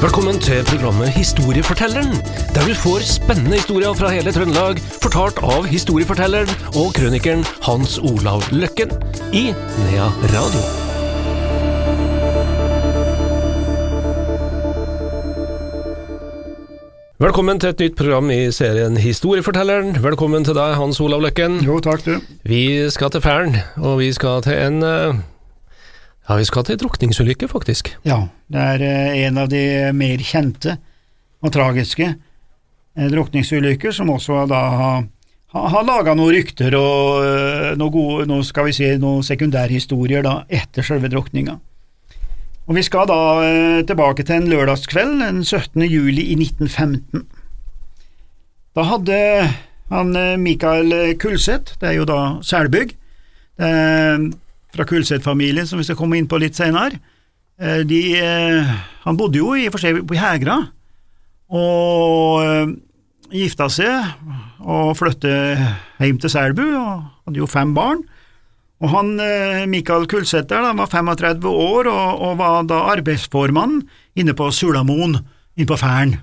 Velkommen til programmet Historiefortelleren, der du får spennende historier fra hele Trøndelag, fortalt av historiefortelleren og krønikeren Hans Olav Løkken i Nea Radio. Velkommen til et nytt program i serien Historiefortelleren. Velkommen til deg, Hans Olav Løkken. Jo, takk du. Vi skal til Færen, og vi skal til en eh, Ja, vi skal til drukningsulykke, faktisk. Ja, det er eh, en av de mer kjente og tragiske eh, drukningsulykker som også da har, har laga noen rykter og noen, gode, noe, skal vi si, noen sekundærhistorier da etter selve drukninga. Og Vi skal da eh, tilbake til en lørdagskveld den 17. juli i 1915. Da hadde han eh, Mikael Kulseth, det er jo da Selbygg, fra Kulseth-familien som vi skal komme inn på litt senere, eh, de, eh, han bodde jo i og for seg på Hegra, og eh, gifta seg og flyttet hjem til Selbu, og hadde jo fem barn. Og han, Mikael Kulseth der, var 35 år og, og var da arbeidsformann inne på Sulamoen, inne på Færen.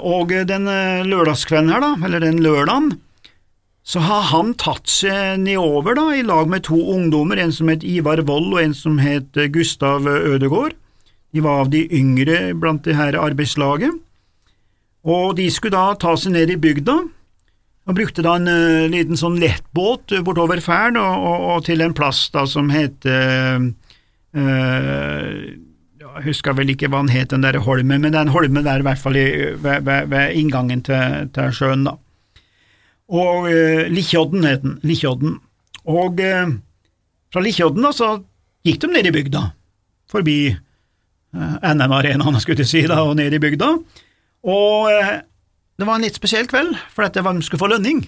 Og den lørdagskvelden her, da, eller den lørdagen, så har han tatt seg nedover da, i lag med to ungdommer, en som het Ivar Wold og en som het eh, Gustav Ødegård. De var av de yngre blant det her arbeidslaget, og de skulle da ta seg ned i bygda, og brukte da en uh, liten sånn lettbåt uh, bortover Færen og, og, og, til en plass da som heter uh, Jeg husker vel ikke hva den het, den der holmen, men den holmen der i hvert fall i, ved, ved, ved, inngangen til, til, sjøen, da. Og eh, Likkjodden het den, Likkjodden. Og fra Likkjodden da, så gikk de ned i bygda, forbi NM-arenaen, skulle jeg si, da, og ned i bygda. Og det var en litt spesiell kveld, for dette var de skulle få lønning.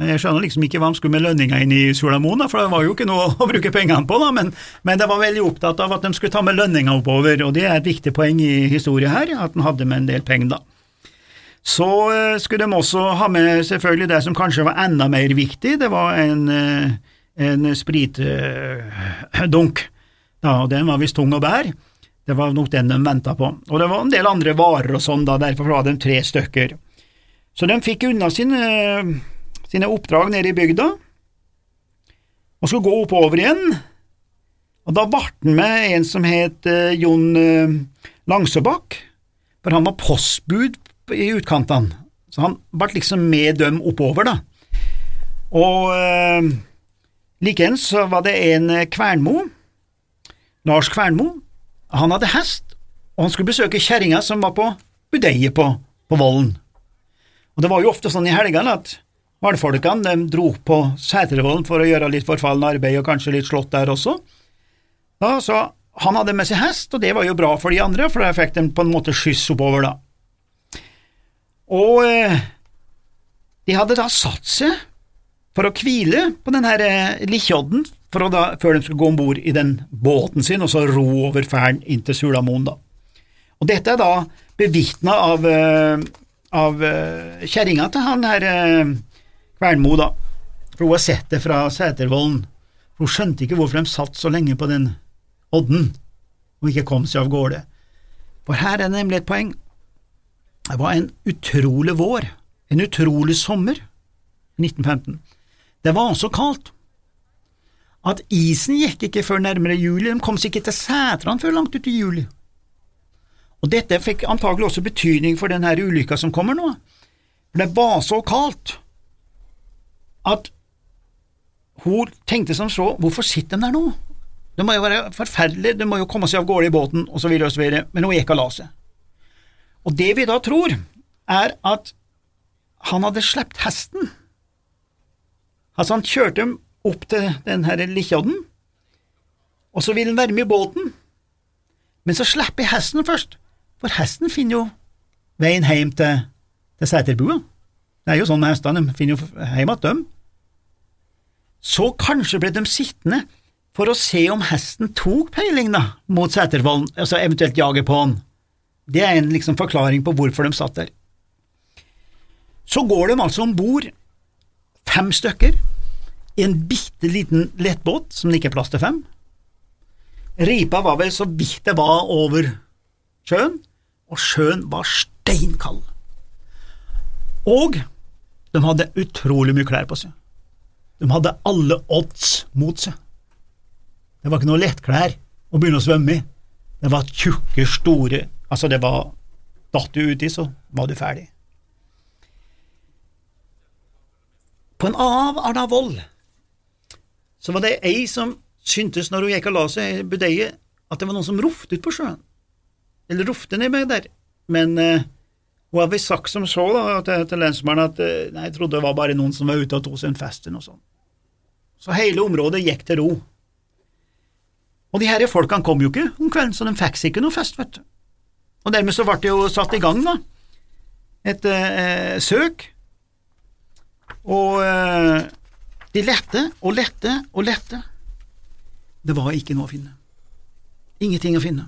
Jeg skjønner liksom ikke hva de skulle med lønninga inn i Solamona, for det var jo ikke noe å bruke pengene på, da, men, men de var veldig opptatt av at de skulle ta med lønninga oppover, og det er et viktig poeng i historien her, at de hadde med en del penger, da. Så uh, skulle de også ha med selvfølgelig det som kanskje var enda mer viktig, det var en, uh, en spritdunk, Ja, og den var visst tung å bære. Det var nok den de venta på, og det var en del andre varer og sånn, da, derfor var de tre stykker. Så de fikk unna sine, sine oppdrag nede i bygda, og skulle gå oppover igjen, og da ble han med en som het uh, Jon Langsåbakk, for han var postbud i utkantene, så han ble liksom med dem oppover, da. Og eh, likeens var det en Kvernmo, Lars Kvernmo, han hadde hest, og han skulle besøke kjerringa som var på budeiet på, på Vollen. Og Det var jo ofte sånn i helgene at valgfolkene de dro på Sætervollen for å gjøre litt forfallende arbeid og kanskje litt slått der også. Da, så han hadde med seg hest, og det var jo bra for de andre, for da fikk de på en måte skyss oppover, da. Og eh, de hadde da satt seg for å hvile på den her eh, Likkjodden før de skulle gå om bord i den båten sin og så ro over ferden inn til Sulamoen. Da. Og Dette er da bevitna av, uh, av kjerringa til han her Kvernmo, da. For hun har sett det fra Sætervollen. Hun skjønte ikke hvorfor de satt så lenge på den odden og ikke kom seg av gårde. For her er det nemlig et poeng. Det var en utrolig vår, en utrolig sommer i 1915. Det var også kaldt at isen gikk ikke før nærmere juli, de kom seg ikke til Sætran før langt ut i juli. Og Dette fikk antagelig også betydning for denne ulykka som kommer nå, for det var så kaldt at hun tenkte som så, hvorfor sitter de der nå? Det må jo være forferdelig, de må jo komme seg av gårde i båten, og så så men hun gikk og la seg. Og det vi da tror, er at han hadde sluppet hesten. Altså, han kjørte dem opp til den her Likkjodden, og så vil han være med i båten, men så slipper jeg hesten først, for hesten finner jo veien hjem til, til seterbua. Det er jo sånn med hestene, de finner jo hjem igjen. Så kanskje ble de sittende for å se om hesten tok peiling da, mot Setervollen, altså eventuelt jage på han. Det er en liksom forklaring på hvorfor de satt der. Så går de altså om bord, fem stykker, i en bitte liten lettbåt som det ikke er plass til fem. Ripa var vel så vidt det var over sjøen, og sjøen var steinkald. Og de hadde utrolig mye klær på seg. De hadde alle odds mot seg. Det var ikke noe lettklær å begynne å svømme i. Det var tjukke, store Altså, det var Datt du uti, så var du ferdig. På en av Arnavoll så var det ei som syntes når hun gikk og la seg i budeiet, at det var noen som rofte ut på sjøen. Eller rofte ned med der. Men uh, hun hadde visst sagt som så da, til, til lensmannen at uh, nei, jeg trodde det var bare noen som var ute og tok seg en fest eller noe sånt. Så hele området gikk til ro. Og de herre folkene kom jo ikke om kvelden, så de fikk seg ikke noe fest, vet du. Og dermed så ble det jo satt i gang, da, et eh, søk, og eh, de lette og lette og lette. Det var ikke noe å finne. Ingenting å finne.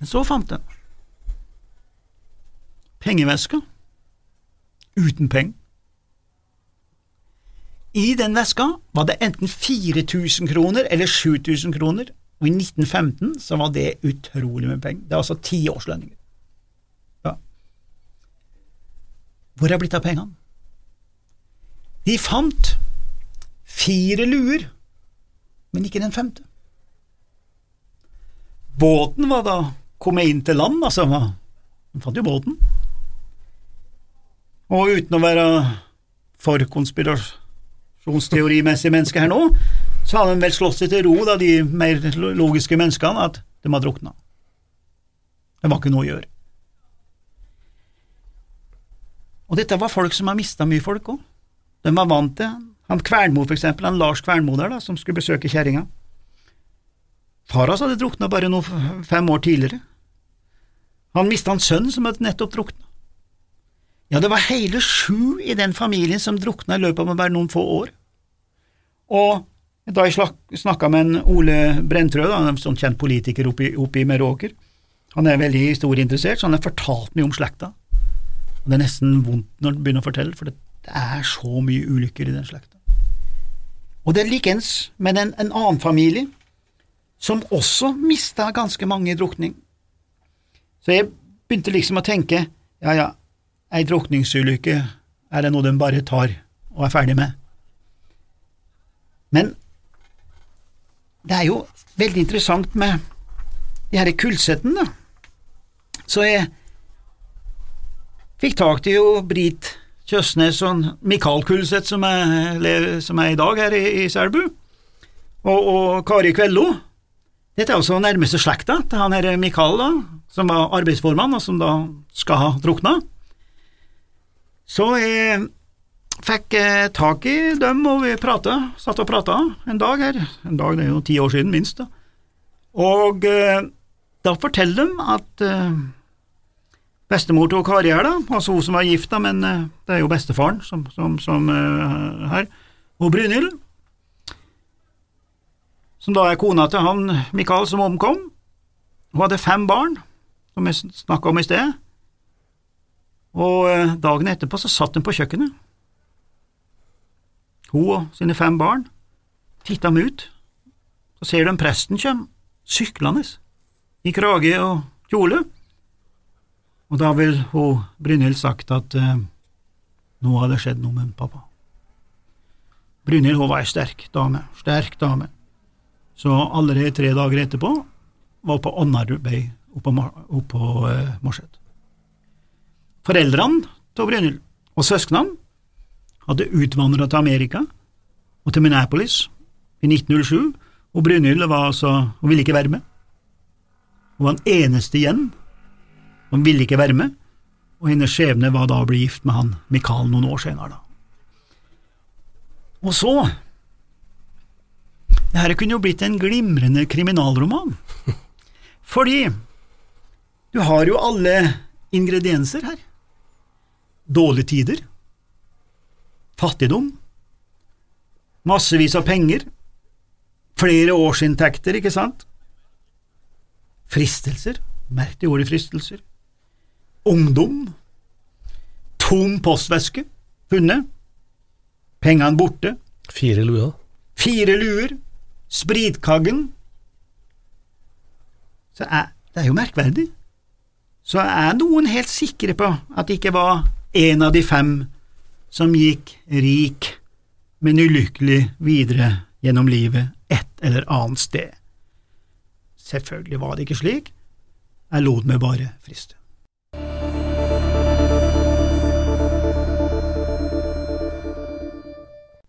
Men så fant de pengeveska uten penger. I den veska var det enten 4000 kroner eller 7000 kroner, og i 1915 så var det utrolig med penger. Det var altså tiårslønninger. Ja. Hvor er det blitt av pengene? De fant fire luer, men ikke den femte. Båten var da kommet inn til land, altså. De fant jo båten. Og uten å være for konspirasjonsteorimessig menneske her nå, så hadde de vel slått seg til ro, da, de mer logiske menneskene, at de har drukna. Det var ikke noe å gjøre. Og dette var folk som har mista mye folk òg. De var vant til han Kvernmo, for eksempel, han Lars Kvernmo der, da, som skulle besøke kjerringa. Far hans hadde drukna bare noe fem år tidligere. Han mista en sønn som hadde nettopp drukna. Ja, det var hele sju i den familien som drukna i løpet av bare noen få år. Og da jeg snakka med en Ole Brentrød, en sånn kjent politiker oppe i Meråker, han er veldig historieinteressert, så han har fortalt mye om slekta. Og Det er nesten vondt når han begynner å fortelle, for det er så mye ulykker i den slekta. Og det er likeens med en, en annen familie som også mista ganske mange i drukning. Så jeg begynte liksom å tenke, ja ja, ei drukningsulykke er det noe de bare tar og er ferdig med. Men det er jo veldig interessant med de her kullsettene, da. Så jeg fikk tak til jo Brit Kjøsnes og Mikael Kulseth, som som er i dag her i, i Selbu, og, og, Kari Kvello. Dette er også nærmeste slekta til han her Mikael, da, som var arbeidsformann, og som da skal ha drukna. Så jeg fikk eh, tak i dem, og vi prata, satt og prata en dag her, en dag det er jo ti år siden minst, da. og eh, da forteller de at eh, Bestemor til da, altså hun som var gifta, men uh, det er jo bestefaren som, som, som her, og Brynhild, som da er kona til han Mikael som omkom. Hun hadde fem barn, som vi snakka om i sted, og dagen etterpå så satt hun på kjøkkenet. Hun og sine fem barn titta dem ut, så ser de presten kjem syklende i krage og kjole og da vil hun Brynhild sagt at eh, nå hadde skjedd noe med pappa. Brynhild hun var ei sterk dame, sterk dame, så allerede tre dager etterpå var hun på Ånarbeid oppå, oppå eh, Morset. Foreldrene til Brynhild og søsknene hadde utvandret til Amerika og til Minneapolis i 1907, og Brynhild var altså, hun ville ikke være med. Hun var den eneste igjen han ville ikke være med, og hennes skjebne var da å bli gift med han Mikael noen år senere. Da. Og så Det her kunne jo blitt en glimrende kriminalroman, fordi du har jo alle ingredienser her. Dårlige tider, fattigdom, massevis av penger, flere årsinntekter, ikke sant? Fristelser, merk det ordet fristelser. Ungdom, tom postveske funnet, pengene borte, Fire luer. fire luer, spritkaggen. Så er, Det er jo merkverdig. Så er noen helt sikre på at det ikke var en av de fem som gikk rik, men ulykkelig videre gjennom livet et eller annet sted. Selvfølgelig var det ikke slik, jeg lot meg bare friste.